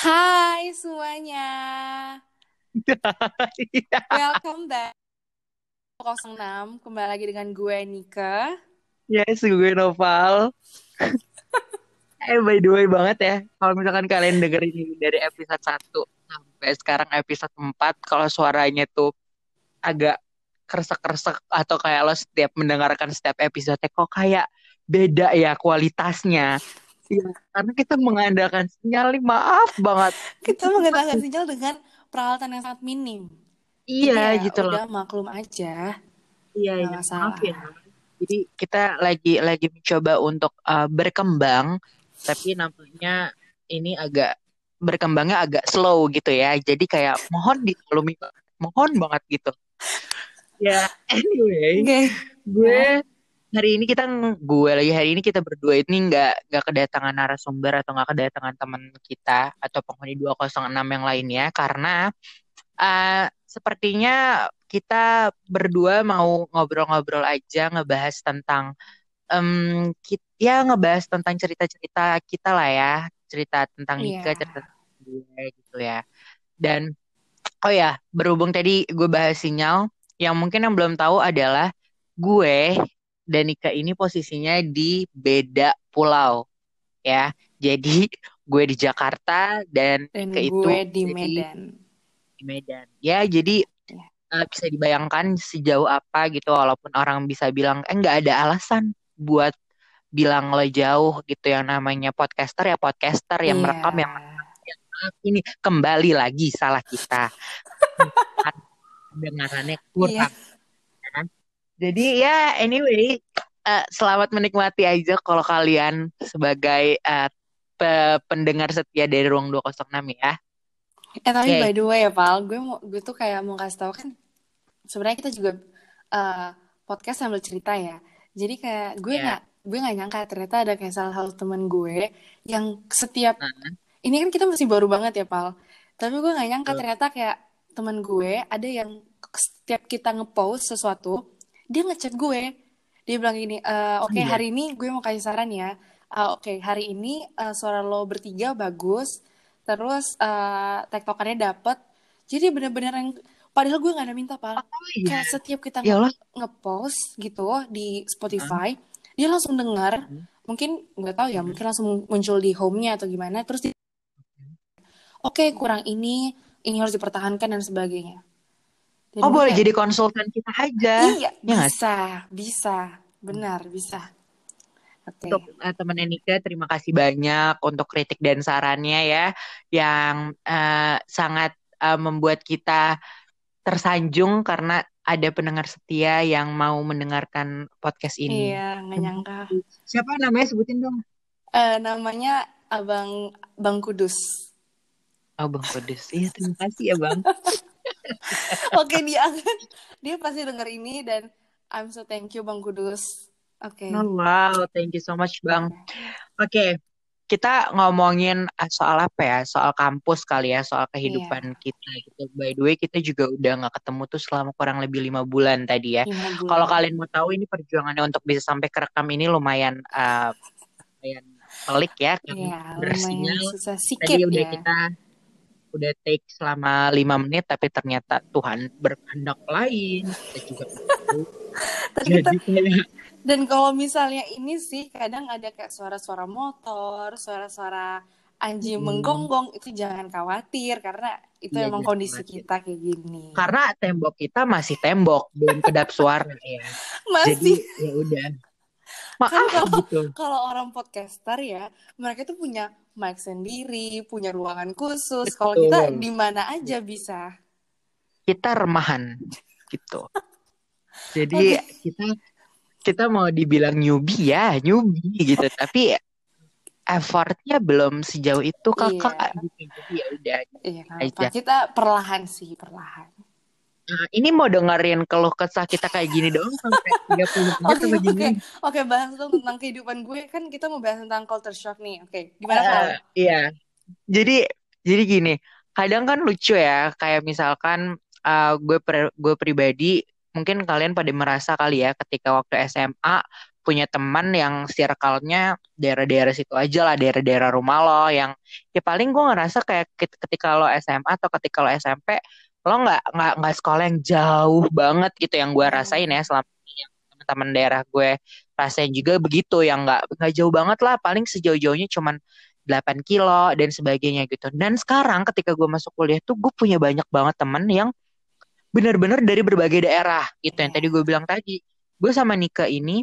Hai semuanya. Welcome back 06 kembali lagi dengan gue Nika. Yes, gue Noval. eh, by the way banget ya. Kalau misalkan kalian dengerin ini dari episode 1 sampai sekarang episode 4, kalau suaranya tuh agak kresek-kresek atau kayak lo setiap mendengarkan setiap episode kok kayak beda ya kualitasnya. Iya, karena kita mengandalkan sinyal nih, maaf banget. Kita mengandalkan sinyal dengan peralatan yang sangat minim. Iya, ya gitu loh. Udah maklum aja. Iya, iya, masalah. maaf ya. Jadi kita lagi lagi mencoba untuk uh, berkembang, tapi nampaknya ini agak berkembangnya agak slow gitu ya. Jadi kayak mohon dimaklumi, mohon banget gitu. Ya, anyway, Oke. gue hari ini kita gue lagi hari ini kita berdua ini nggak nggak kedatangan narasumber atau nggak kedatangan teman kita atau penghuni 206 yang lainnya karena uh, sepertinya kita berdua mau ngobrol-ngobrol aja ngebahas tentang em kit- ya ngebahas tentang cerita-cerita kita lah ya cerita tentang Nika Iya. cerita tentang gue gitu ya dan oh ya berhubung tadi gue bahas sinyal yang mungkin yang belum tahu adalah gue dan Nika ini posisinya di beda pulau ya jadi gue di Jakarta dan Dan itu gue di jadi Medan. di Medan. Ya, jadi Iya. eh, bisa dibayangkan sejauh apa gitu walaupun orang bisa bilang eh nggak ada alasan buat bilang lo jauh gitu yang namanya podcaster ya podcaster yang Iya. merekam yang ini kembali lagi salah kita. Dengarannya kurang. Jadi ya anyway eh, selamat menikmati aja kalau kalian sebagai eh, pe- pendengar setia dari Ruang 206 ya. Eh tapi Oke. by the way ya Pal, gue mau gue tuh kayak mau kasih tahu kan sebenarnya kita juga eh, podcast sambil cerita ya. Jadi kayak gue Iya. nggak gue nggak nyangka ternyata ada kayak salah satu teman gue yang setiap Nah, ini kan kita masih baru banget ya Pal. Tapi gue nggak nyangka Betul. ternyata kayak teman gue ada yang setiap kita ngepost sesuatu dia ngechat gue. Dia bilang gini, "Eh, oke iya. hari ini gue mau kasih saran ya. Eh, oke hari ini eh, suara lo bertiga bagus. Terus eh tektokannya dapet. Jadi bener-bener yang padahal gue nggak ada minta Pal. Oh iya. Kayak setiap kita Ya ngepost gitu di Spotify, dia langsung dengar. Mungkin nggak tahu ya, mungkin langsung muncul di home-nya atau gimana. Terus dia, oke kurang ini, ini harus dipertahankan dan sebagainya. Dan Oh boleh jadi konsultan kita aja. iya Ya nggak sih? bisa, bisa, benar bisa. Oke, Untuk uh, temennya Nika, terima kasih banyak untuk kritik dan sarannya ya, yang eh, sangat eh, membuat kita tersanjung karena ada pendengar setia yang mau mendengarkan podcast ini. iya nggak nyangka. Siapa namanya sebutin dong? Eh, namanya Abang Bang Kudus. Oh Bang Kudus. Iya terima kasih ya Bang. Oke dia dia pasti denger ini dan I'm so thank you Bang Kudus. Oke. Oh, wow, thank you so much Bang. Oke, kita ngomongin uh, soal apa ya? Soal kampus kali ya, soal kehidupan Iya, kita gitu. By the way, kita juga udah nggak ketemu tuh selama kurang lebih lima bulan tadi ya. Kalau kalian mau tahu ini perjuangannya untuk bisa sampai kerekam ini lumayan uh, lumayan pelik ya, Iya, lumayan bersinyal. Tadi udah ya. kita udah take selama lima menit, tapi ternyata Tuhan berkehendak lain. Kita juga Jadi kayak dan kalau misalnya ini sih kadang ada kayak suara-suara motor, suara-suara anjing mm, menggonggong itu jangan khawatir karena itu iya emang kondisi khawatir. kita kayak gini. Karena tembok kita masih tembok, belum kedap suara ya. Jadi Masih ya udah. Kan Maaf kalau gitu. kalau orang podcaster ya mereka tuh punya mic sendiri, punya ruangan khusus. Kalau kita di mana aja bisa. Kita remahan gitu. Jadi Oke. kita kita mau dibilang newbie ya, newbie gitu. Tapi effortnya belum sejauh itu kakak Iya, gitu. Jadi ya udah iya aja. Kita perlahan sih, perlahan. Nah, ini mau dengerin keluh kesah kita kayak gini dong sampai 30 menit Oke, gimana? Oke, bahas dong tentang kehidupan gue. Kan kita mau bahas tentang culture shock nih. Oke, gimana Val? Eh, iya. Jadi jadi gini, kadang kan lucu ya, kayak misalkan uh, gue per- gue pribadi mungkin kalian pada merasa kali ya ketika waktu SMA punya teman yang circle-nya daerah-daerah situ aja lah, daerah-daerah rumah lo yang ya paling gue ngerasa kayak ketika lo SMA atau ketika lo SMP lo nggak nggak nggak sekolah yang jauh banget gitu yang gue rasain ya selama ini yang teman-teman daerah gue rasain juga begitu yang nggak nggak jauh banget lah paling sejauh-jauhnya cuman 8 kilo dan sebagainya gitu. Dan sekarang ketika gue masuk kuliah tuh gue punya banyak banget temen yang benar-benar dari berbagai daerah gitu yang tadi gue bilang tadi. Gue sama Nika ini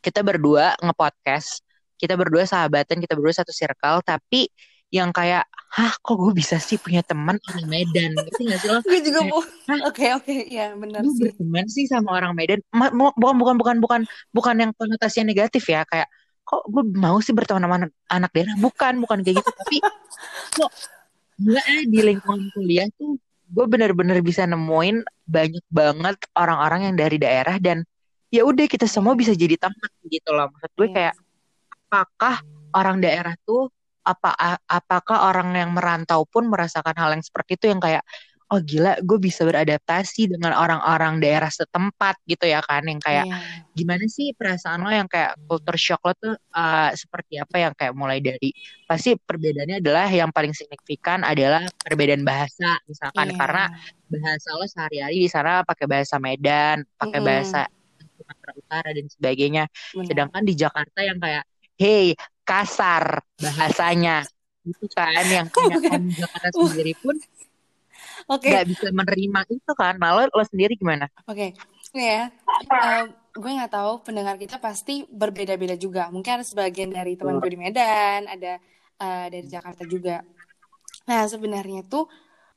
kita berdua ngepodcast kita berdua sahabatan kita berdua satu circle tapi yang kayak hah kok gue bisa sih punya teman orang Medan? Gitu gak sih lo? Gue juga mau. Oke oke. Ya benar sih. berteman sih sama orang Medan? Bukan bukan bukan bukan bukan yang konotasinya negatif ya kayak kok gue mau sih berteman sama anak, anak daerah? Bukan bukan kayak gitu. Tapi kok gue eh, di lingkungan kuliah tuh gue bener-bener bisa nemuin banyak banget orang-orang yang dari daerah dan ya udah kita semua bisa jadi teman gitu loh. Maksud gue iya. kayak apakah orang daerah tuh apa apakah orang yang merantau pun merasakan hal yang seperti itu yang kayak oh gila gue bisa beradaptasi dengan orang-orang daerah setempat gitu ya kan yang kayak yeah. gimana sih perasaan lo yang kayak culture shock lo tuh uh, seperti apa yang kayak mulai dari pasti perbedaannya adalah yang paling signifikan adalah perbedaan bahasa misalkan yeah. karena bahasa lo sehari-hari di sana pakai bahasa Medan pakai mm -hmm. bahasa Sumatera Utara dan sebagainya Benar. sedangkan di Jakarta yang kayak hey kasar bahasanya. Itu kan yang kayak Jakarta sendiri pun okay. nggak bisa menerima itu kan. Nah lo, sendiri gimana? Oke. Okay. ya. Uh, gue nggak tahu pendengar kita pasti berbeda-beda juga. Mungkin ada sebagian dari teman gue di Medan ada uh, dari Jakarta juga. Nah sebenarnya tuh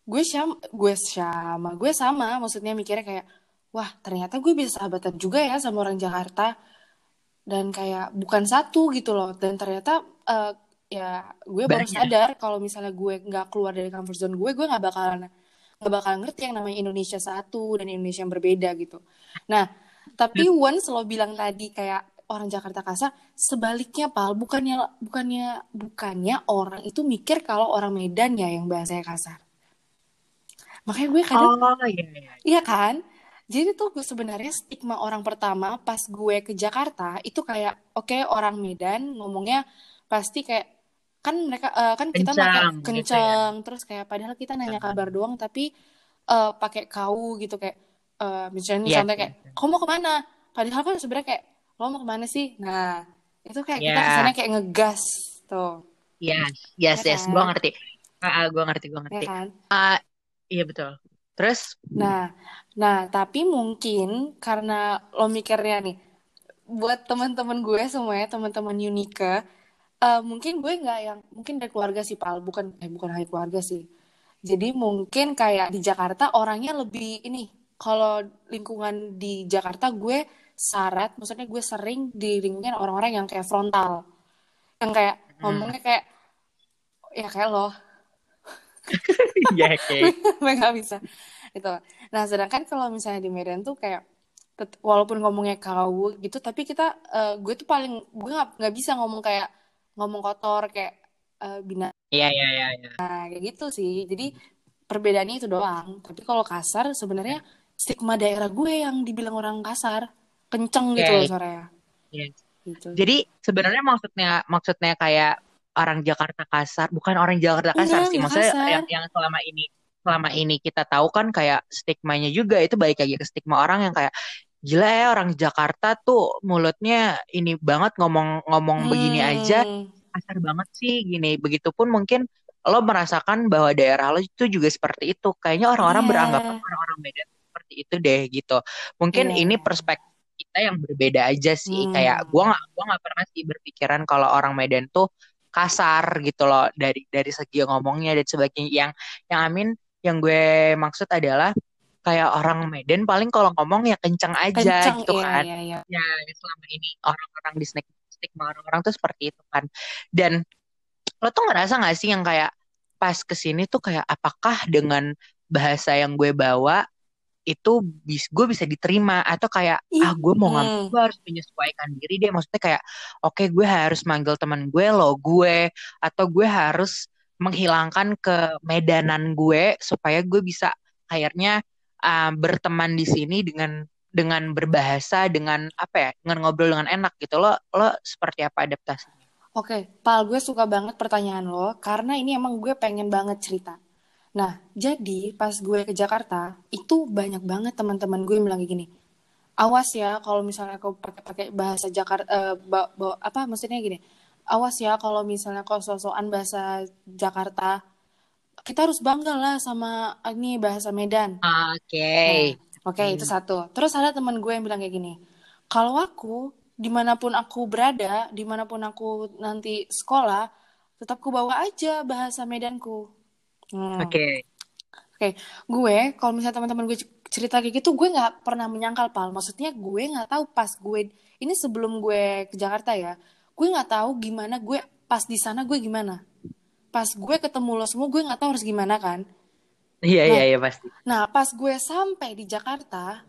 gue sama gue sama gue sama. Maksudnya mikirnya kayak wah ternyata gue bisa sahabatan juga ya sama orang Jakarta dan kayak bukan satu gitu loh. Dan ternyata uh, ya gue baru sadar kalau misalnya gue nggak keluar dari comfort zone gue gue nggak bakalan nggak bakalan ngerti yang namanya Indonesia satu dan Indonesia yang berbeda gitu. Nah tapi once lo bilang tadi kayak orang Jakarta kasar sebaliknya pal bukannya bukannya bukannya orang itu mikir kalau orang Medan ya yang bahasanya kasar. Makanya gue kadang oh, iya, iya. iya kan jadi tuh gue sebenarnya stigma orang pertama pas gue ke Jakarta itu kayak oke okay, orang Medan ngomongnya pasti kayak kan mereka uh, kan kita kencang, kencang gitu ya. terus kayak padahal kita nanya kabar doang tapi uh, pakai kau gitu kayak uh, misalnya yeah, misalnya kayak yeah. kamu mau ke mana padahal kan sebenarnya kayak lo mau ke mana sih nah itu kayak yeah. kita kesannya kayak ngegas tuh iya yes ya yes yes kan? gue ngerti ah uh, gue ngerti gue ngerti ya kan? uh, iya betul terus nah Nah, tapi mungkin karena lo mikirnya nih, buat teman-teman gue semuanya, teman-teman Unika, uh, mungkin gue nggak yang, mungkin dari keluarga sih, Pal. Bukan, eh, bukan dari keluarga sih. Jadi mungkin kayak di Jakarta orangnya lebih, ini, kalau lingkungan di Jakarta gue syarat, maksudnya gue sering di lingkungan orang-orang yang kayak frontal. Yang kayak, hmm. ngomongnya kayak, ya kayak lo. Iya, kayak. Gue bisa gitu nah sedangkan kalau misalnya di Medan tuh kayak walaupun ngomongnya kau gitu tapi kita uh, gue tuh paling gue nggak nggak bisa ngomong kayak ngomong kotor kayak uh, bina iya iya iya ya. nah kayak gitu sih jadi perbedaannya itu doang tapi kalau kasar sebenarnya stigma daerah gue yang dibilang orang kasar kenceng gitu yeah, loh suaranya yeah. gitu. jadi sebenarnya maksudnya maksudnya kayak orang Jakarta kasar bukan orang Jakarta kasar Enggak, sih maksudnya kasar. yang yang selama ini selama ini kita tahu kan kayak stigmanya juga itu balik lagi ke stigma orang yang kayak gila ya orang Jakarta tuh mulutnya ini banget ngomong-ngomong hmm. begini aja kasar banget sih gini begitupun mungkin lo merasakan bahwa daerah lo itu juga seperti itu kayaknya orang-orang yeah. beranggapan orang-orang Medan seperti itu deh gitu mungkin yeah. ini perspektif kita yang berbeda aja sih hmm. kayak gua nggak gua nggak pernah sih berpikiran kalau orang Medan tuh kasar gitu loh dari dari segi ngomongnya dan sebagainya yang yang Amin yang gue maksud adalah kayak orang Medan paling kalau ngomong ya kencang aja kencang, gitu iya, kan. Iya, iya. Ya selama ini orang-orang di stigma orang-orang tuh seperti itu kan. Dan lo tuh ngerasa gak sih yang kayak pas ke sini tuh kayak apakah dengan bahasa yang gue bawa itu bis gue bisa diterima. Atau kayak ah gue mau ngambil gue harus menyesuaikan diri deh. Maksudnya kayak oke okay, gue harus manggil teman gue lo gue atau gue harus menghilangkan kemedanan gue supaya gue bisa akhirnya uh, berteman di sini dengan dengan berbahasa dengan apa ya dengan ngobrol dengan enak gitu. Lo lo seperti apa adaptasinya? Oke, Pal, gue suka banget pertanyaan lo karena ini emang gue pengen banget cerita. Nah, jadi pas gue ke Jakarta, itu banyak banget teman-teman gue yang bilang kayak gini. Awas ya kalau misalnya kau pakai bahasa Jakarta uh, ba, ba, apa maksudnya gini. Awas ya kalau misalnya kau sosokan bahasa Jakarta. Kita harus bangga lah sama ini bahasa Medan. Oke. Okay. Nah, Oke, okay, hmm. itu satu. Terus ada teman gue yang bilang kayak gini. Kalau aku di mana pun aku berada, di mana pun aku nanti sekolah, tetap ku bawa aja bahasa Medanku. Hmm. Oke. Okay. Oke, okay. gue kalau misalnya teman-teman gue cerita kayak gitu, gue nggak pernah menyangkal pal. Maksudnya gue nggak tahu pas gue ini sebelum gue ke Jakarta ya, gue nggak tahu gimana gue pas di sana gue gimana. Pas gue ketemu lo semua, gue nggak tahu harus gimana kan. Iya iya nah, iya pasti. Nah pas gue sampai di Jakarta,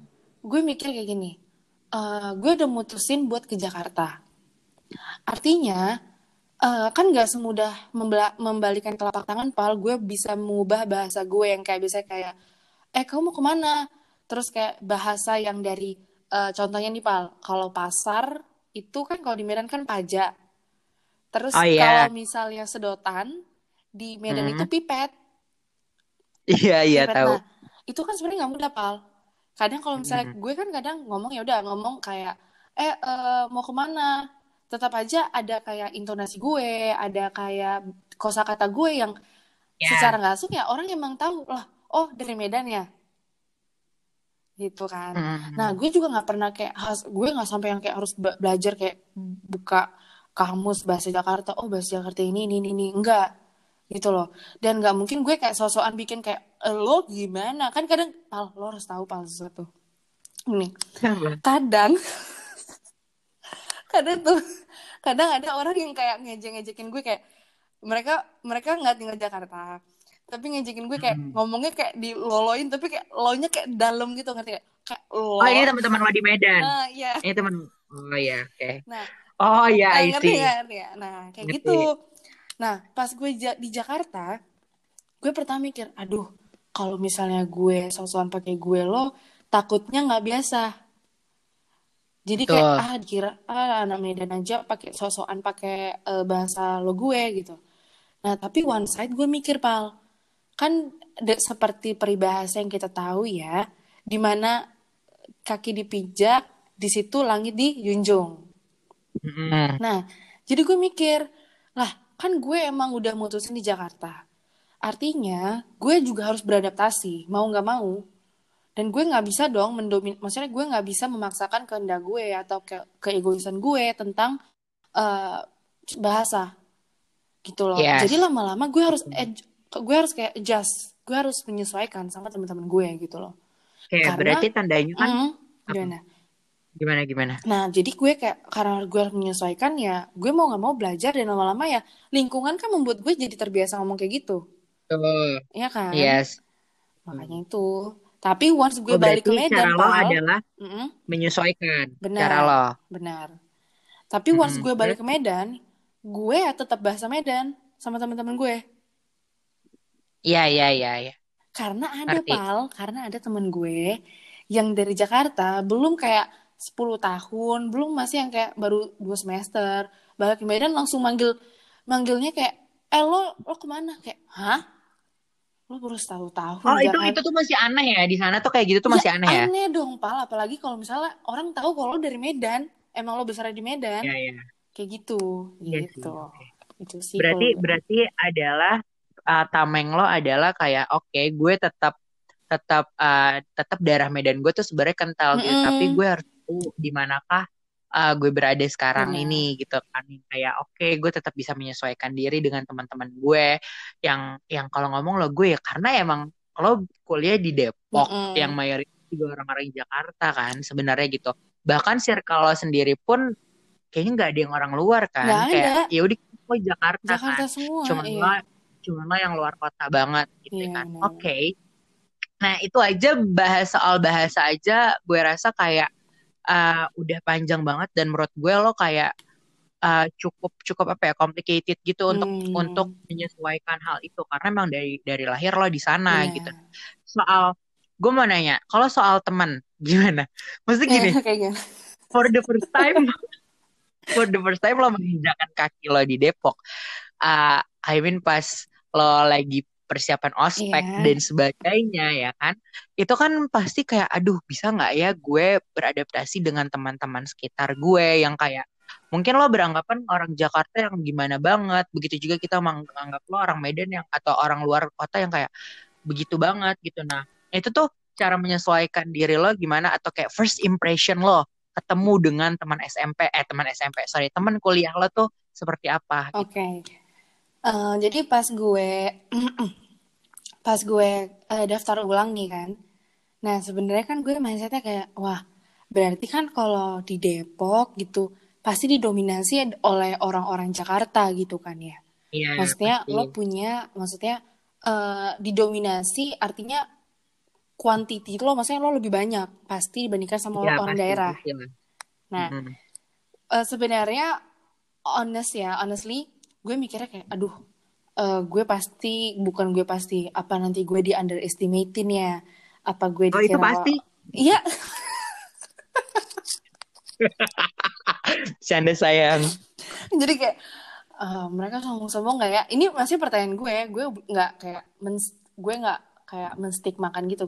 gue mikir kayak gini uh, gue udah mutusin buat ke Jakarta. Artinya, uh, kan gak semudah membalikan telapak tangan, Pal. Gue bisa mengubah bahasa gue yang kayak bisa kayak, eh kamu mau ke mana? Terus kayak bahasa yang dari, uh, contohnya nih, Pal. Kalau pasar, itu kan kalau di Medan kan pajak. Terus oh, yeah. kalau misalnya sedotan, di Medan hmm. itu pipet. Iya, iya, tahu. Nah, itu kan sebenarnya nggak mudah, Pal kadang kalau misalnya gue kan kadang ngomong ya udah ngomong kayak eh uh, mau ke mana tetap aja ada kayak intonasi gue ada kayak kosakata gue yang yeah. secara nggak langsung ya orang emang tahu lah oh dari Medan ya? Gitu kan. Mm. nah gue juga nggak pernah kayak has, gue nggak sampai yang kayak harus belajar kayak buka kamus bahasa Jakarta oh bahasa Jakarta ini ini ini enggak. Gitu loh. Dan nggak mungkin gue kayak sosokan bikin kayak e, lo gimana? Kan kadang pal lo harus tahu pal sesuatu ini kadang kadang tuh kadang ada orang yang kayak ngejek-ngejekin gue kayak mereka mereka nggak tinggal Jakarta tapi ngejekin gue kayak hmm. ngomongnya kayak diloloin tapi kayak lo nya kayak dalam gitu ngerti kayak, kayak lo oh ini teman-teman lo di Medan nah, iya. ini teman oh iya oke okay. nah oh iya nah, ngerti, ngerti ya nah kayak ngerti. gitu Nah, pas gue di Jakarta, gue pertama mikir, aduh, kalau misalnya gue sosokan pakai gue lo, takutnya nggak biasa. Jadi kayak Tuh. ah dikira ah anak Medan aja pakai sosokan pakai uh, bahasa lo gue gitu. Nah, tapi one side gue mikir, Pal. Kan de, seperti peribahasa yang kita tahu ya, di mana kaki dipijak, di situ langit dijunjung. Mm. Nah, jadi gue mikir, lah kan gue emang udah mutusin di Jakarta. Artinya, gue juga harus beradaptasi, mau nggak mau. Dan gue nggak bisa dong mendomin, maksudnya gue nggak bisa memaksakan kehendak gue atau ke keegoisan gue tentang uh, bahasa, gitu loh. Yes. Jadi lama-lama gue harus gue harus kayak adjust, gue harus menyesuaikan sama teman-teman gue gitu loh. Kayak Karena, berarti tandanya kan mm, gimana? Gimana gimana? Nah, jadi gue kayak karena gue harus menyesuaikan ya, gue mau nggak mau belajar dan lama-lama ya lingkungan kan membuat gue jadi terbiasa ngomong kayak gitu. Oh. Iya kan? Yes. Makanya itu. Tapi once gue oh, balik ke Medan, cara lo adalah mm -mm, menyesuaikan benar, cara lo. Benar. Tapi once mm -hmm. gue balik ke Medan, gue tetap bahasa Medan sama teman-teman gue. Iya, iya, iya, iya. Karena ada Arti. pal, karena ada temen gue yang dari Jakarta belum kayak 10 tahun, belum masih yang kayak baru dua semester. Balik ke Medan langsung manggil manggilnya kayak eh lo lo ke mana kayak hah lo baru tahu tahun oh itu itu tuh masih aneh ya di sana tuh kayak gitu tuh masih ya, aneh ya? aneh dong pal. Apalagi kalau misalnya orang tahu kalau lo dari Medan. Emang lo besar di Medan. Ya, ya. kayak gitu. Ya, gitu. sih. itu sih berarti kalau... berarti adalah uh, tameng lo adalah kayak oke okay, gue tetap tetap uh, tetap darah Medan gue tuh sebenarnya kental mm -hmm. gitu. Tapi gue harus tahu di manakah uh, gue berada sekarang hmm. ini gitu kan kayak oke okay, gue tetap bisa menyesuaikan diri dengan teman-teman gue yang yang kalau ngomong lo gue ya karena emang lo kuliah di Depok hmm. yang mayoritas juga orang-orang Jakarta kan sebenarnya gitu bahkan circle lo sendiri pun kayaknya nggak ada yang orang luar kan gak kayak ya udah Jakarta, Jakarta kan semua, cuman iya. lo cuman lo yang luar kota banget gitu iya, kan oke okay. nah itu aja bahas soal bahasa aja gue rasa kayak uh, udah panjang banget dan menurut gue lo kayak uh, cukup cukup apa ya complicated gitu untuk hmm. untuk menyesuaikan hal itu karena emang dari dari lahir lo di sana yeah. gitu soal gue mau nanya kalau soal teman gimana? Maksudnya gini, kayaknya for the first time, for the first time lo menginjakan kaki lo di Depok. Uh, I mean pas lo lagi persiapan ospek yeah. dan sebagainya ya kan itu kan pasti kayak aduh bisa nggak ya gue beradaptasi dengan teman-teman sekitar gue yang kayak mungkin lo beranggapan orang Jakarta yang gimana banget begitu juga kita menganggap lo orang Medan yang atau orang luar kota yang kayak begitu banget gitu nah itu tuh cara menyesuaikan diri lo gimana atau kayak first impression lo ketemu dengan teman SMP eh teman SMP sorry teman kuliah lo tuh seperti apa oke okay. uh, jadi pas gue pas gue uh, daftar ulang nih kan nah sebenarnya kan gue mindsetnya kayak wah berarti kan kalau di Depok gitu pasti didominasi oleh orang-orang Jakarta gitu kan ya Iya, maksudnya pasti. lo punya maksudnya uh, didominasi artinya quantity lo maksudnya lo lebih banyak pasti dibandingkan sama ya, orang pasti, daerah. Pasti. Nah, mm -hmm. uh, sebenarnya honest ya, honestly, gue mikirnya kayak, aduh, uh, gue pasti bukan gue pasti apa nanti gue di underestimatein ya, apa gue dikira. Oh itu pasti. Iya. Canda sayang. Jadi kayak uh, mereka sombong-sombong nggak ya? Ini masih pertanyaan gue, gue nggak kayak mens gue nggak kayak makan gitu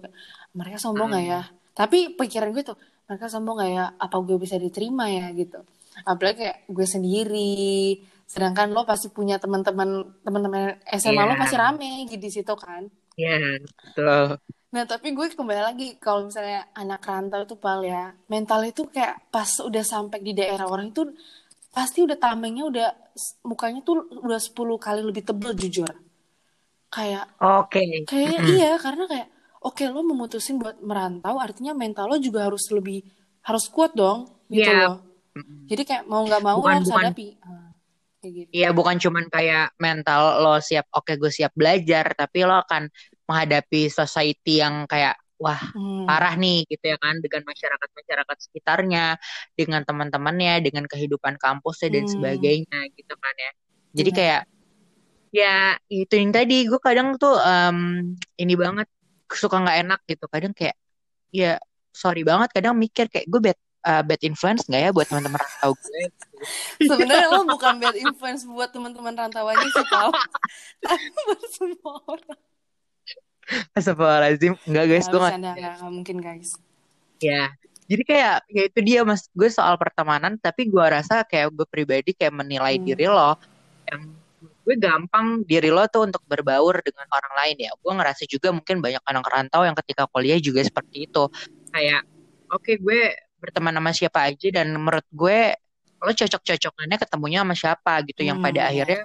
mereka sombong nggak ya hmm. tapi pikiran gue tuh mereka sombong nggak ya apa gue bisa diterima ya gitu apalagi kayak gue sendiri sedangkan lo pasti punya teman-teman teman-teman SMA yeah. lo iya. pasti rame gitu di situ kan Iya, yeah, betul. Nah, tapi gue kembali lagi kalau misalnya anak rantau itu pal ya, mental itu kayak pas udah sampai di daerah orang itu pasti udah tamengnya udah mukanya tuh udah 10 kali lebih tebel jujur kayak oke okay. kayak iya karena kayak oke okay, lo memutusin buat merantau artinya mental lo juga harus lebih harus kuat dong gitu yeah. loh jadi kayak mau nggak mau bukan, harus bukan, hadapi ah, gitu. Iya bukan cuman kayak mental lo siap oke okay, gue siap belajar tapi lo akan menghadapi society yang kayak wah hmm. parah nih gitu ya kan dengan masyarakat masyarakat sekitarnya dengan teman-temannya dengan kehidupan kampusnya dan hmm. sebagainya gitu kan ya jadi hmm. kayak ya itu yang tadi gue kadang tuh um, ini banget suka nggak enak gitu kadang kayak ya sorry banget kadang mikir kayak gue bad uh, bad influence nggak ya buat teman-teman rantau gue? Sebenarnya lo bukan bad influence buat teman-teman rantau aja sih tau tapi buat semua orang. Astagfirullahaladzim. Enggak guys Gue gak Gak mungkin guys. Ya. Jadi kayak Ya itu dia mas. Gue soal pertemanan Tapi gue rasa kayak gue pribadi Kayak menilai hmm. diri lo Yang gue gampang diri lo tuh untuk berbaur dengan orang lain ya. Gue ngerasa juga mungkin banyak anak rantau yang ketika kuliah juga seperti itu. Kayak oke okay, gue berteman sama siapa aja dan menurut gue lo cocok-cocokannya ketemunya sama siapa gitu hmm. yang pada hmm. akhirnya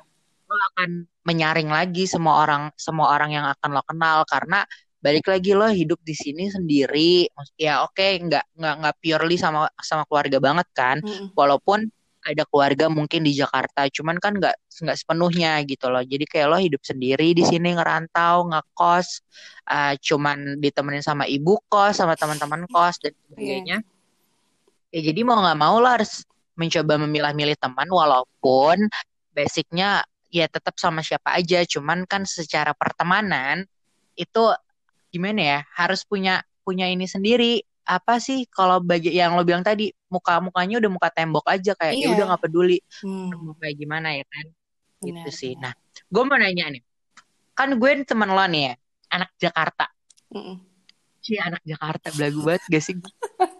lo akan menyaring lagi semua orang semua orang yang akan lo kenal karena balik lagi lo hidup di sini sendiri ya oke okay, nggak nggak nggak purely sama sama keluarga banget kan hmm. walaupun ada keluarga mungkin di Jakarta cuman kan nggak nggak sepenuhnya gitu loh jadi kayak lo hidup sendiri di sini ngerantau ngekos uh, cuman ditemenin sama ibu kos sama teman-teman kos dan sebagainya yeah. Ya jadi mau nggak mau lo harus mencoba memilah-milih teman walaupun basicnya ya tetap sama siapa aja. Cuman kan secara pertemanan itu gimana ya harus punya punya ini sendiri. Apa sih kalau bagi yang lo bilang tadi muka mukanya udah muka tembok aja kayak ya iya. ya udah nggak peduli hmm. kayak gimana ya kan? Benar. gitu sih nah gue mau nanya nih. Kan gue teman lo nih ya anak Jakarta. Mm si anak Jakarta belagu banget gak sih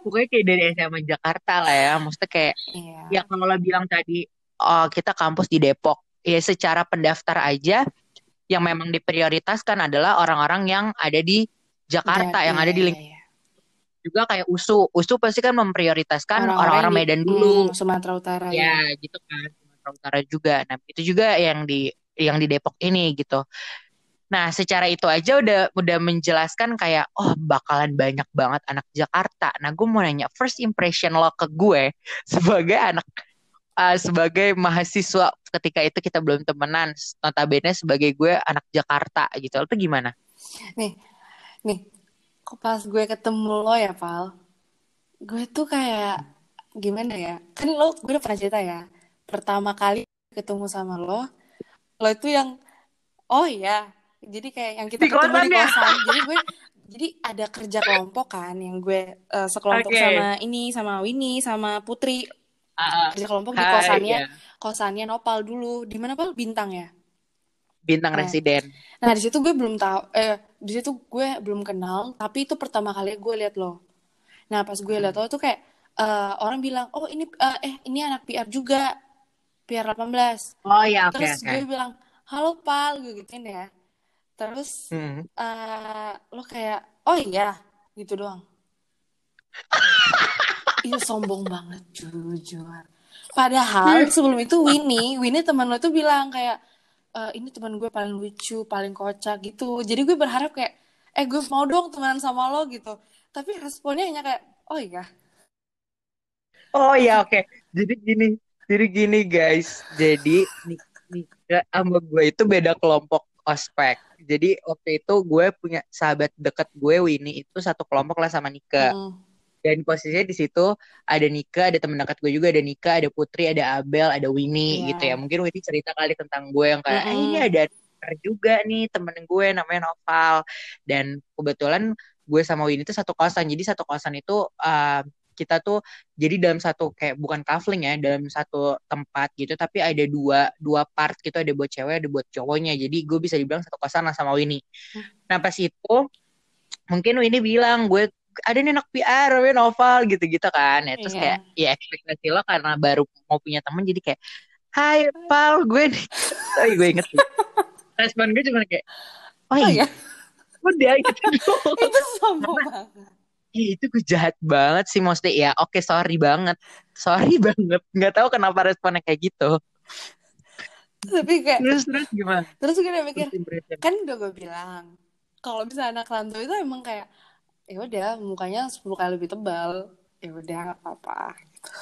pokoknya kayak dari SMA Jakarta lah ya maksudnya kayak yeah. ya kalau lo bilang tadi oh, kita kampus di Depok ya secara pendaftar aja yang memang diprioritaskan adalah orang-orang yang ada di Jakarta yeah, yang yeah, ada di lingkungan yeah, yeah juga kayak USU. USU pasti kan memprioritaskan orang-orang Medan dulu. Hmm, Sumatera Utara. Ya, ya, gitu kan. Sumatera Utara juga. Nah, itu juga yang di yang di Depok ini gitu. Nah, secara itu aja udah udah menjelaskan kayak oh bakalan banyak banget anak Jakarta. Nah, gue mau nanya first impression lo ke gue sebagai anak uh, sebagai mahasiswa ketika itu kita belum temenan, notabene sebagai gue anak Jakarta gitu. Itu gimana? Nih, nih pas gue ketemu lo ya Pal gue tuh kayak gimana ya kan lo gue udah pernah cerita ya pertama kali ketemu sama lo lo itu yang oh iya jadi kayak yang kita di ketemu di ya? kosan jadi gue jadi ada kerja kelompok kan yang gue uh, sekelompok Oke. sama ini sama Winnie sama Putri ah. kerja kelompok di Hai, kosannya ya. kosannya Nopal dulu di mana pal bintang ya Bintang Nah. residen. nah di situ gue belum tahu eh di situ gue belum kenal tapi itu pertama kali gue lihat lo nah pas gue lihat lo tuh kayak eh, orang bilang oh ini eh, eh ini anak PR juga PR 18 Oh ya, oke terus oke. gue bilang halo pal gue gituin ya terus Hmm. eh, lo kayak oh iya gitu doang itu sombong banget jujur padahal sebelum itu Winnie Winnie teman lo tuh bilang kayak "Eh, ini teman gue paling lucu paling kocak gitu jadi gue berharap kayak eh gue mau dong temenan sama lo gitu tapi responnya hanya kayak oh iya Oh ya oke. Jadi gini, jadi gini guys. Jadi Nik- Nika sama gue itu beda kelompok ospek. Jadi waktu itu gue punya sahabat deket gue Winnie itu satu kelompok lah sama Nika. Mm-mm. Dan posisinya di situ ada Nika, ada teman dekat gue juga, ada Nika, ada Putri, ada Abel, ada Winnie Iya. gitu ya. Mungkin Winnie cerita kali tentang gue yang kayak, "Eh, ini ada juga nih temen gue namanya Noval. Dan kebetulan gue sama Winnie itu satu kosan. Jadi satu kosan itu uh, kita tuh jadi dalam satu kayak bukan kafling ya, dalam satu tempat gitu, tapi ada dua dua part gitu, ada buat cewek, ada buat cowoknya. Jadi gue bisa dibilang satu kosan lah sama Winnie. Hmm. Nah pas itu mungkin Winnie bilang gue ada nih anak PR namanya Noval gitu-gitu kan ya terus Iya. kayak ya ekspektasi lo karena baru mau punya temen jadi kayak Hai Pal gue nih oh gue inget respon gue cuma kayak oh, oh iya iya udah gitu itu sombong banget Ih, itu gue jahat banget sih maksudnya ya oke sorry banget. Sorry banget nggak tahu kenapa responnya kayak gitu. Tapi kayak terus terus gimana? terus gue udah mikir kan udah gue bilang kalau misalnya anak rantau itu emang kayak ya udah mukanya 10 kali lebih tebal. Ya udah nggak apa-apa.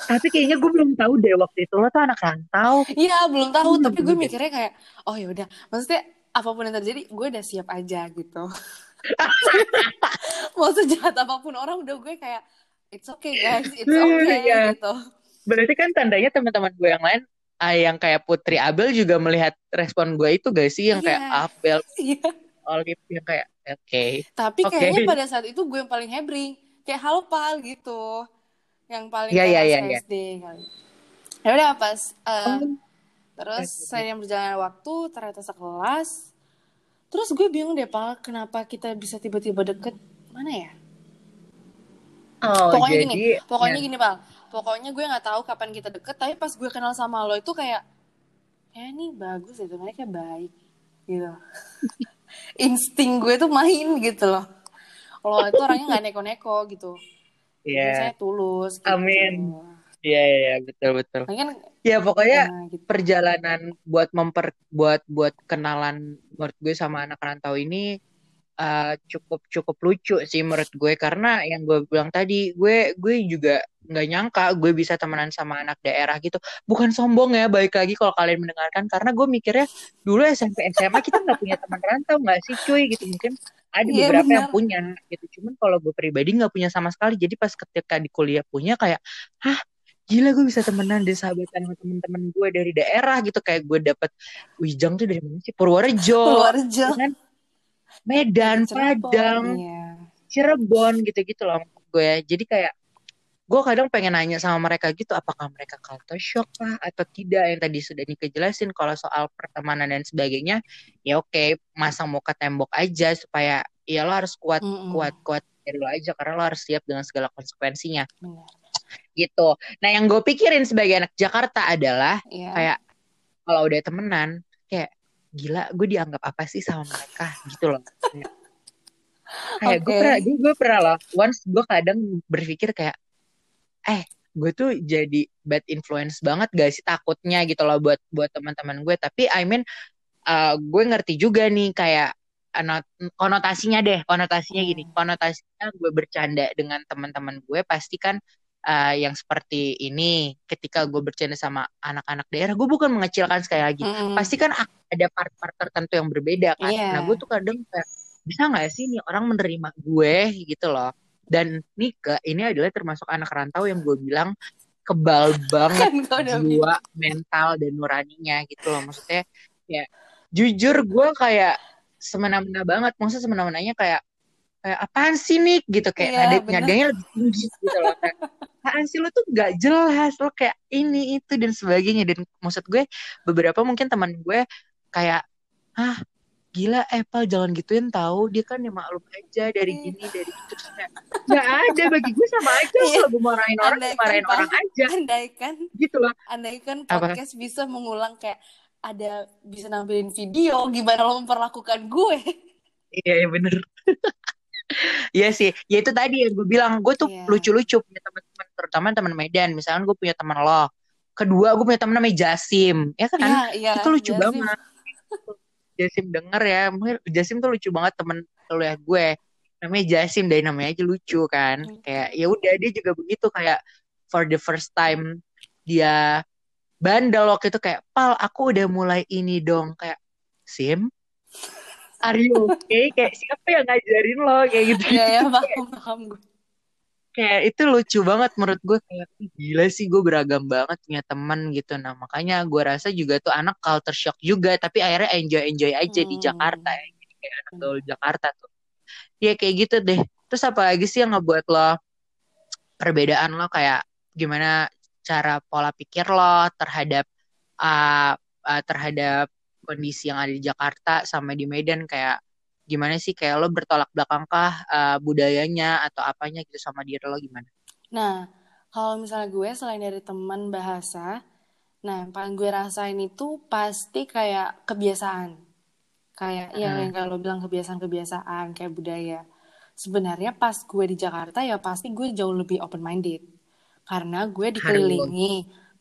Tapi kayaknya gue belum tahu deh waktu itu. Lo tuh anak rantau. Iya belum tahu. Hmm, tapi gue bener. mikirnya kayak oh ya udah maksudnya apa pun yang terjadi gue udah siap aja gitu mau sejahat apa pun orang udah gue kayak it's okay guys it's okay Iya. gitu Berarti kan tandanya teman-teman gue yang lain, ah, yang kayak Putri Abel juga melihat respon gue itu gak sih? Yang kayak Iya. Abel, iya Olive, yang kayak oke. tapi Oke. kayaknya pada saat itu gue yang paling hebring kayak halo pal gitu yang paling masa iya, iya. SD kali ya udah pas eh, Oh. terus Oke. seiring berjalannya waktu ternyata sekelas terus gue bingung deh pal kenapa kita bisa tiba-tiba deket mana ya Oh, pokoknya jadi, gini pokoknya ya. gini pal pokoknya gue nggak tahu kapan kita deket tapi pas gue kenal sama lo itu kayak ya ini bagus itu mereka baik gitu insting gue tuh main gitu loh lo itu orangnya nggak neko-neko gitu Iya. biasanya tulus gitu. Amin. Iya, iya, iya, betul, betul. Kan Ya pokoknya nah, gitu. perjalanan buat memper buat buat kenalan menurut gue sama anak rantau ini uh, cukup cukup lucu sih menurut gue karena yang gue bilang tadi gue gue juga nggak nyangka gue bisa temenan sama anak daerah gitu bukan sombong ya balik lagi kalau kalian mendengarkan karena gue mikirnya dulu SMP SMA kita nggak punya teman rantau nggak sih cuy gitu mungkin ada Iya, beberapa yang benar. punya gitu cuman kalau gue pribadi nggak punya sama sekali jadi pas ketika di kuliah punya kayak hah gila gue bisa temenan deh sahabatan sama temen-temen gue dari daerah gitu kayak gue dapet Wijang tuh dari mana sih Purworejo Purworejo kan Medan Cirebon, Padang iya. Cirebon gitu-gitu loh gue ya. Jadi kayak gue kadang pengen nanya sama mereka gitu apakah mereka culture shock kah atau tidak yang tadi sudah dikejelasin kalau soal pertemanan dan sebagainya ya oke masang muka tembok aja supaya ya lo harus kuat Mm-mm. kuat kuat dari lo aja karena lo harus siap dengan segala konsekuensinya Benar. Gitu. Nah yang gue pikirin sebagai anak Jakarta adalah Iya. kayak kalau udah temenan kayak gila gue dianggap apa sih sama mereka gitu loh. Kayak- Kayak gue pernah gue, gue pernah loh once gue kadang berpikir kayak eh gue tuh jadi bad influence banget gak sih takutnya gitu loh buat buat teman-teman gue tapi I mean uh, gue ngerti juga nih kayak ano- konotasinya deh konotasinya gini Hmm. konotasinya gue bercanda dengan teman-teman gue pasti kan uh, yang seperti ini ketika gue bercanda sama anak-anak daerah gue bukan mengecilkan sekali lagi Mm-mm. pasti kan ada part-part tertentu yang berbeda kan. Iya. Nah gue tuh kadang kayak bisa nggak sih nih orang menerima gue gitu loh. Dan Nika ini adalah termasuk anak rantau yang gue bilang kebal banget Kan jiwa, mental dan nuraninya gitu loh. Maksudnya ya jujur gue kayak semena-mena banget. Maksudnya semena-menanya kayak kayak apaan sih nih gitu kayak Iya, nada bener. nadanya lebih tinggi gitu loh kayak apaan sih? Lo tuh gak jelas. Lo kayak ini itu dan sebagainya. Dan maksud gue beberapa mungkin teman gue kayak ah gila Apple jangan gituin tahu dia kan ya maklum aja dari Iya. gini dari itu. Kayak nggak ada. Bagi gue sama aja. Iya. kalau gue marahin orang gue Andaikan, marahin orang aja. Andaikan, gitu loh. Andaikan Apa? podcast bisa mengulang kayak ada bisa nampilin video gimana lo memperlakukan gue. iya iya bener. Iya sih, ya itu tadi yang gue bilang, gue tuh Iya. lucu-lucu punya teman-teman, terutama teman Medan. Misalkan gue punya teman lo, kedua gue punya teman namanya Jasim, ya kan? Iya, iya. itu lucu Jasim. banget. Jasim denger ya, mungkin Jasim tuh lucu banget temen lo ya gue. Namanya Jasim, dari namanya aja lucu kan. Hmm. Kayak ya udah dia juga begitu kayak for the first time dia bandel waktu itu kayak pal aku udah mulai ini dong kayak Sim are you okay kayak siapa yang ngajarin lo kayak gitu Iya, ya, paham, paham gue. Kayak itu lucu banget menurut gue kayak "Ih, gila sih gue beragam banget punya teman gitu. Nah makanya gue rasa juga tuh anak culture shock juga tapi akhirnya enjoy enjoy aja di Hmm. Jakarta ya. Jadi kayak anak gaul Jakarta tuh. Ya kayak gitu deh. Terus apa lagi sih yang ngebuat lo perbedaan lo? Kayak gimana cara pola pikir lo terhadap uh, uh, terhadap kondisi yang ada di Jakarta sama di Medan? Kayak gimana sih kayak lo bertolak belakangkah uh, budayanya atau apanya gitu sama diri lo gimana? Nah, kalau misalnya gue selain dari teman bahasa, nah yang paling gue rasain itu pasti kayak kebiasaan. Kayak ya Hmm. yang kalau bilang kebiasaan-kebiasaan kayak budaya. Sebenarnya pas gue di Jakarta ya pasti gue jauh lebih open minded. Karena gue dikelilingi,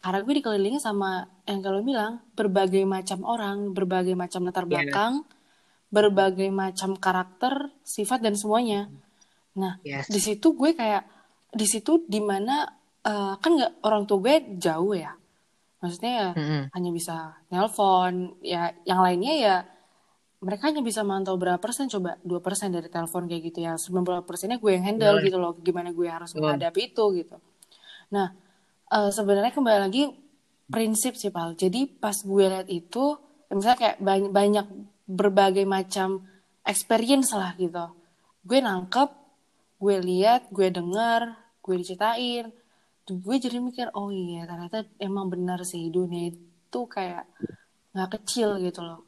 karena gue dikelilingi sama yang kalau bilang berbagai macam orang, berbagai macam latar Iya. belakang, berbagai macam karakter, sifat dan semuanya. Nah, Yes. di situ gue kayak di situ di mana eh, kan nggak orang tua gue jauh ya maksudnya ya Mm-mm. hanya bisa nelpon ya yang lainnya ya mereka hanya bisa mantau berapa persen coba dua persen dari telepon kayak gitu ya 90 persennya gue yang handle Betul. gitu loh gimana gue harus Betul. menghadapi itu gitu nah eh, sebenarnya kembali lagi prinsip sih pal jadi pas gue lihat itu misalnya kayak banyak, banyak berbagai macam experience lah gitu. Gue nangkep gue lihat gue dengar gue diceritain. Gue jadi mikir oh iya ternyata emang benar sih dunia itu kayak nggak kecil gitu loh.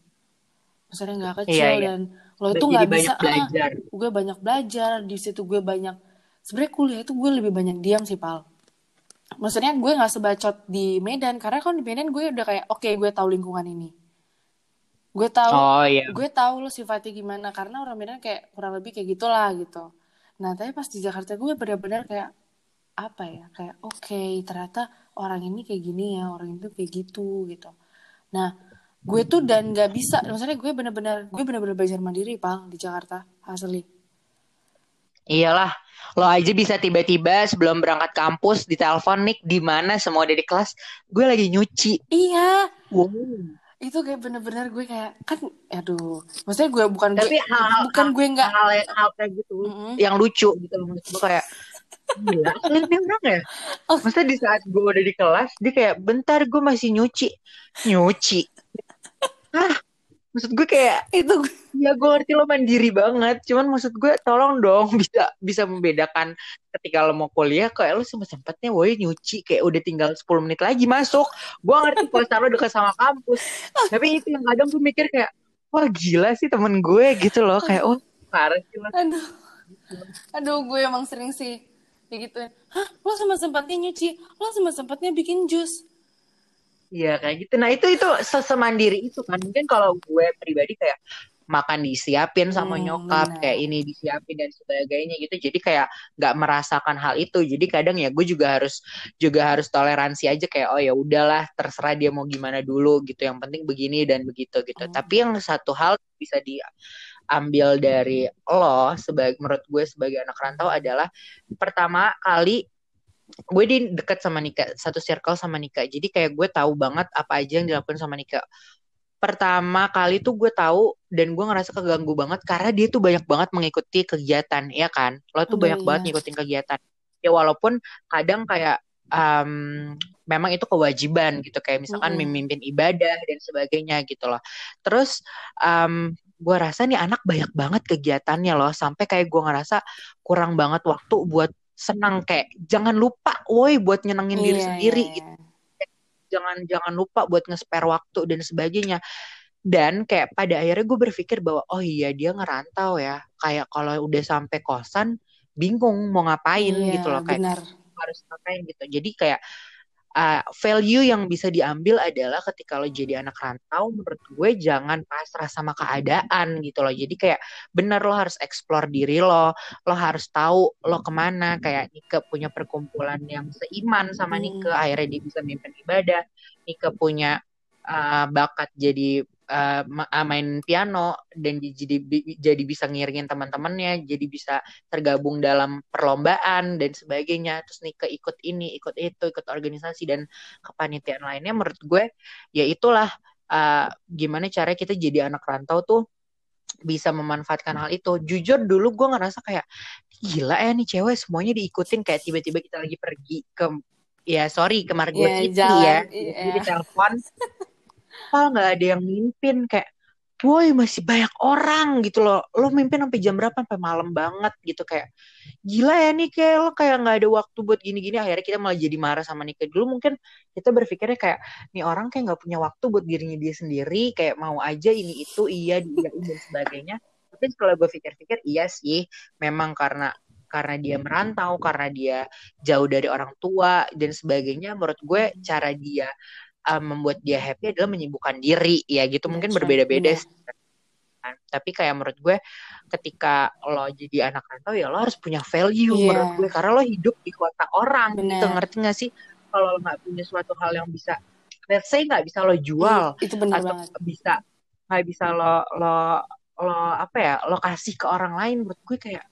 Maksudnya nggak kecil Iya, iya. dan lo itu nggak bisa ah, gue banyak belajar di situ gue banyak sebenarnya kuliah itu gue lebih banyak diam sih pal. Maksudnya gue nggak sebacot di Medan karena kan di Medan gue udah kayak oke gue tahu lingkungan ini gue tahu Oh iya. gue tahu lo sifatnya gimana karena orang Medan kayak kurang lebih kayak gitulah gitu nah tapi pas di Jakarta gue benar-benar kayak apa ya kayak oke ternyata orang ini kayak gini ya orang itu kayak gitu gitu nah gue tuh dan nggak bisa maksudnya gue benar-benar gue benar-benar belajar mandiri pal di Jakarta asli Iyalah, lo aja bisa tiba-tiba sebelum berangkat kampus ditelepon Nick di mana semua ada di kelas, gue lagi nyuci. iya Wow. Itu kayak bener-bener gue kayak kan aduh maksudnya gue bukan Tapi gue hal- bukan gue nggak Hal, hal kayak gitu Mm-mm. yang lucu gitu loh maksud gue kayak gila ini orang ya. Oh. Maksudnya di saat gue udah di kelas dia kayak bentar gue masih nyuci, nyuci. Ah, maksud gue kayak itu ya gue ngerti lo mandiri banget, cuman maksud gue tolong dong bisa bisa membedakan ketika lo mau kuliah kayak lo sempat sempatnya woi nyuci kayak udah tinggal 10 menit lagi masuk. Gue ngerti kosan lo dekat sama kampus, tapi itu yang kadang gue mikir kayak wah gila sih temen gue gitu loh. Kayak oh parah sih lo. aduh. Aduh gue emang sering sih kayak gitu. Hah lo sama sempatnya nyuci? Lo sama sempatnya bikin jus Iya kayak gitu. Nah itu itu sesemandiri itu kan. Mungkin kalau gue pribadi kayak makan disiapin sama Hmm, nyokap benar. kayak ini disiapin dan sebagainya gitu. Jadi kayak nggak merasakan hal itu. Jadi kadang ya gue juga harus juga harus toleransi aja kayak oh ya udahlah terserah dia mau gimana dulu gitu. Yang penting begini dan begitu gitu. Hmm. Tapi yang satu hal bisa diambil dari lo sebagai menurut gue sebagai anak rantau adalah pertama kali gue di deket sama Nika satu circle sama Nika. Jadi kayak gue tahu banget apa aja yang dilakukan sama Nika. Pertama kali tuh gue tahu dan gue ngerasa keganggu banget karena dia tuh banyak banget mengikuti kegiatan ya kan? Lo tuh Aduh, banyak iya. banget ngikutin kegiatan. Ya walaupun kadang kayak um, memang itu kewajiban gitu. Kayak misalkan mm-hmm. memimpin ibadah dan sebagainya gitu loh. Terus um, gue rasa nih anak banyak banget kegiatannya loh. Sampai kayak gue ngerasa kurang banget waktu buat senang kayak jangan lupa woi buat nyenengin yeah, diri sendiri yeah, yeah. gitu jangan jangan lupa buat nge-spare waktu dan sebagainya dan kayak pada akhirnya gue berpikir bahwa oh iya dia ngerantau ya kayak kalau udah sampai kosan bingung mau ngapain iya, gitu loh kayak benar. harus ngapain gitu jadi kayak uh, value yang bisa diambil adalah ketika lo jadi anak rantau menurut gue jangan pasrah sama keadaan gitu loh. Jadi kayak bener lo harus explore diri lo lo harus tahu lo ke mana. Kayak Nike punya perkumpulan yang seiman sama hmm. Nike akhirnya dia bisa mimpin ibadah. Nike punya uh, bakat jadi uh, main piano dan jadi jadi bisa ngiringin teman-temannya, jadi bisa tergabung dalam perlombaan dan sebagainya. Terus nih keikut ini, ikut itu, ikut organisasi dan kepanitiaan lainnya menurut gue ya itulah uh, gimana cara kita jadi anak rantau tuh bisa memanfaatkan hal itu. Jujur dulu gue ngerasa kayak gila ya nih cewek semuanya diikutin kayak tiba-tiba kita lagi pergi ke ya sorry ke Margo yeah, City ya, yeah. jadi telepon hafal nggak ada yang mimpin kayak woi masih banyak orang gitu loh. Lo mimpin sampai jam berapa? Sampai malam banget gitu kayak gila ya nih kayak lo kayak nggak ada waktu buat gini-gini. Akhirnya kita malah jadi marah sama Nika dulu mungkin kita berpikirnya kayak nih orang kayak nggak punya waktu buat dirinya dia sendiri kayak mau aja ini itu iya dia dan sebagainya. Tapi setelah gue pikir-pikir iya sih memang karena karena dia merantau karena dia jauh dari orang tua dan sebagainya menurut gue cara dia um, membuat dia happy adalah menyibukkan diri ya gitu mungkin berbeda-beda sih kan. tapi kayak menurut gue ketika lo jadi anak rantau ya lo harus punya value yeah. menurut gue karena lo hidup di kota orang gitu. Bener. gitu ngerti gak sih kalau lo nggak punya suatu hal yang bisa let's say nggak bisa lo jual itu bener atau banget. bisa nggak bisa lo lo lo apa ya lo kasih ke orang lain menurut gue kayak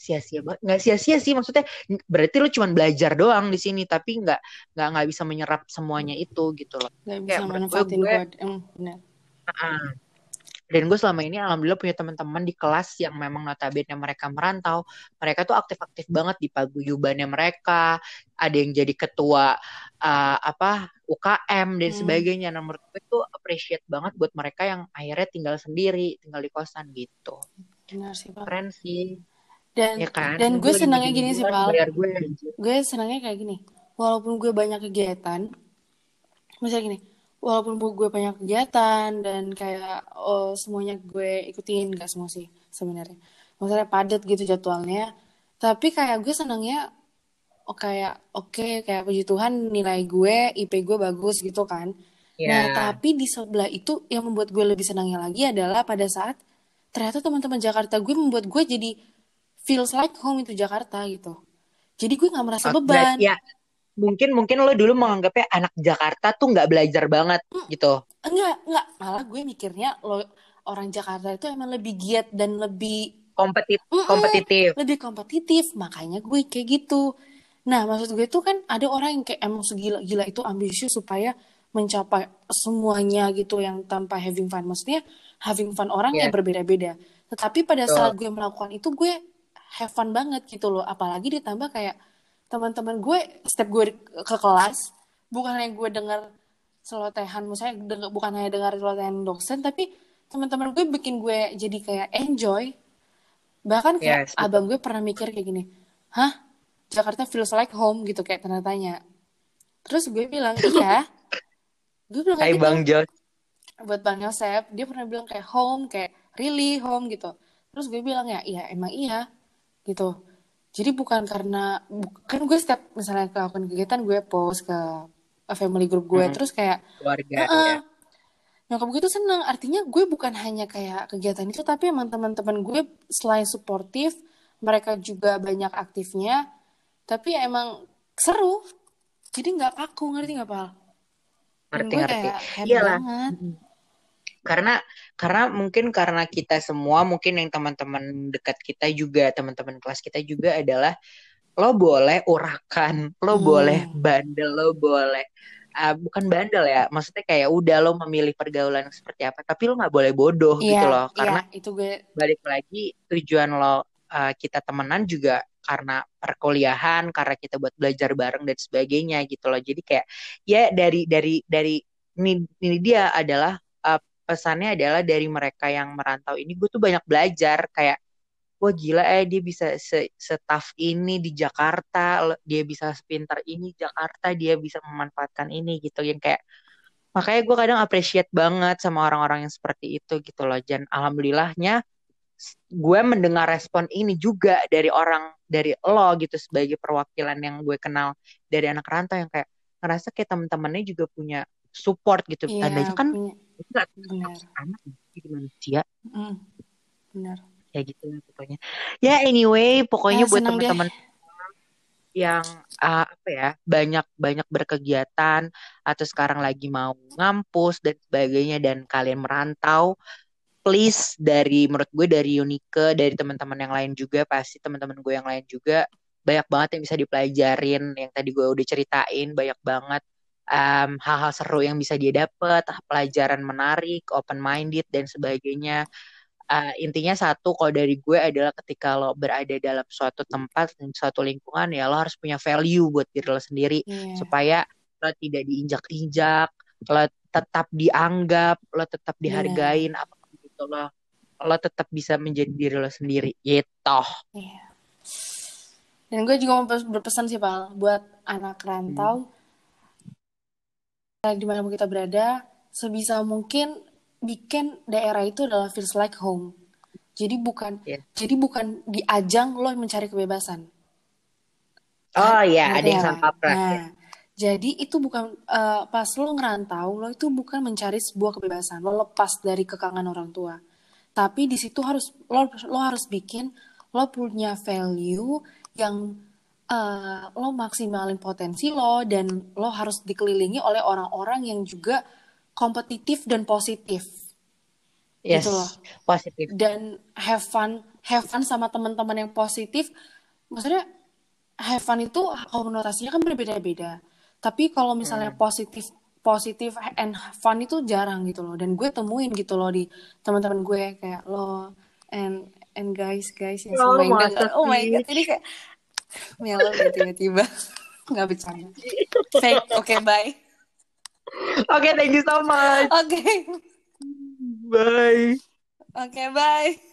sia-sia banget nggak sia-sia sih maksudnya berarti lu cuma belajar doang di sini tapi nggak nggak nggak bisa menyerap semuanya itu gitu loh. Nggak bisa manfaatin gue, uh, dan gue selama ini alhamdulillah punya teman-teman di kelas yang memang notabene mereka merantau. Mereka tuh aktif-aktif banget di paguyubannya mereka. Ada yang jadi ketua uh, apa UKM dan hmm. sebagainya. Nah menurut gue tuh appreciate banget buat mereka yang akhirnya tinggal sendiri tinggal di kosan gitu. Benar sih, Pak. Keren sih dan ya kan? dan gue senangnya gini sih pal gue, gue senangnya kayak gini. Walaupun gue banyak kegiatan misalnya gini walaupun gue banyak kegiatan dan kayak oh, semuanya gue ikutin gak semua sih sebenarnya. Maksudnya padat gitu jadwalnya. Tapi kayak gue senangnya oh kayak oke okay, kayak puji Tuhan nilai gue IP gue bagus gitu kan. Yeah. nah tapi di sebelah itu yang membuat gue lebih senangnya lagi adalah pada saat ternyata teman-teman Jakarta gue membuat gue jadi feels like home itu Jakarta gitu. Jadi gue nggak merasa oh, beban. Ya, mungkin mungkin lo dulu menganggapnya anak Jakarta tuh nggak belajar banget mm, gitu. Enggak, enggak. Malah gue mikirnya lo orang Jakarta itu emang lebih giat dan lebih kompetitif, mm -mm, kompetitif. Lebih kompetitif, makanya gue kayak gitu. Nah, maksud gue tuh kan ada orang yang kayak emang segila-gila itu ambisius supaya mencapai semuanya gitu yang tanpa having fun. Maksudnya having fun orang yeah. yang berbeda-beda. Tetapi pada so. saat gue melakukan itu gue have fun banget gitu loh. Apalagi ditambah kayak teman-teman gue setiap gue ke kelas bukan hanya gue dengar selotehan misalnya denger, bukan hanya dengar selotehan dosen tapi teman-teman gue bikin gue jadi kayak enjoy. Bahkan kayak yes, abang gue pernah mikir kayak gini hah? Jakarta feels like home gitu kayak tanda tanya terus gue bilang iya. Gue bilang kayak gitu. Bang Jos. buat Bang Yosef dia pernah bilang kayak home kayak really home gitu. Terus gue bilang ya iya emang iya gitu. Jadi bukan karena kan gue setiap misalnya melakukan kegiatan gue post ke family group gue hmm. terus kayak keluarga uh -uh, ya. nyokap gue tuh seneng. Artinya gue bukan hanya kayak kegiatan itu tapi emang teman-teman gue selain suportif mereka juga banyak aktifnya. Tapi ya emang seru. Jadi nggak kaku ngerti nggak pal? Ngerti ngerti. iyalah. banget karena karena mungkin karena kita semua mungkin yang teman-teman dekat kita juga teman-teman kelas kita juga adalah lo boleh urakan lo hmm. boleh bandel lo boleh uh, bukan bandel ya maksudnya kayak udah lo memilih pergaulan seperti apa tapi lo nggak boleh bodoh yeah, gitu loh iya, karena yeah, itu gue balik lagi tujuan lo uh, kita temenan juga karena perkuliahan karena kita buat belajar bareng dan sebagainya gitu loh jadi kayak ya dari dari dari ini, ini dia adalah pesannya adalah dari mereka yang merantau ini gue tuh banyak belajar kayak wah gila eh dia bisa se setaf ini di Jakarta dia bisa sepintar ini Jakarta dia bisa memanfaatkan ini gitu. Yang kayak makanya gue kadang appreciate banget sama orang-orang yang seperti itu gitu loh. Dan alhamdulillahnya gue mendengar respon ini juga dari orang dari lo gitu sebagai perwakilan yang gue kenal dari anak rantau yang kayak ngerasa kayak temen-temennya juga punya support gitu. Iya, tandanya kan nggak anak jadi manusia. Mm, benar. ya gitu lah pokoknya. Ya anyway pokoknya Eh, buat teman-teman yang uh, apa ya banyak banyak berkegiatan atau sekarang lagi mau ngampus dan sebagainya dan kalian merantau please dari menurut gue dari Unike dari teman-teman yang lain juga pasti teman-teman gue yang lain juga banyak banget yang bisa dipelajarin yang tadi gue udah ceritain banyak banget um, hal-hal seru yang bisa dia dapet pelajaran menarik open minded dan sebagainya uh, intinya satu kalau dari gue adalah ketika lo berada dalam suatu tempat dan suatu lingkungan ya lo harus punya value buat diri lo sendiri Iya. supaya lo tidak diinjak-injak lo tetap dianggap lo tetap Benar. dihargain apa gitu lo lo tetap bisa menjadi diri lo sendiri gitu Iya. Dan gue juga mau pes- berpesan sih, Pal, buat anak rantau, di mana kita berada, sebisa mungkin bikin daerah itu adalah feels like home. Jadi bukan, Yes. jadi bukan di ajang lo mencari kebebasan. oh ya Ngerti ada yang ya, sama ya. Nah, jadi itu bukan eh, pas lo ngerantau, lo itu bukan mencari sebuah kebebasan, lo lepas dari kekangan orang tua. Tapi di situ harus lo lo harus bikin lo punya value yang eh, lo maksimalin potensi lo dan lo harus dikelilingi oleh orang-orang yang juga kompetitif dan positif. Yes gitu loh. positif. Dan have fun have fun sama teman-teman yang positif. Maksudnya have fun itu konotasinya kan berbeda-beda. Tapi kalau misalnya Hmm. positif positif and fun itu jarang gitu loh. Dan gue temuin gitu loh di teman-teman gue. Kayak lo and and guys guys yang Oh, oh my god ini kayak Melo tiba-tiba. Nggak bercanda. Oke, okay, bye. Oke, okay, thank you so much. Oke. Okay. Bye. Oke, okay, bye.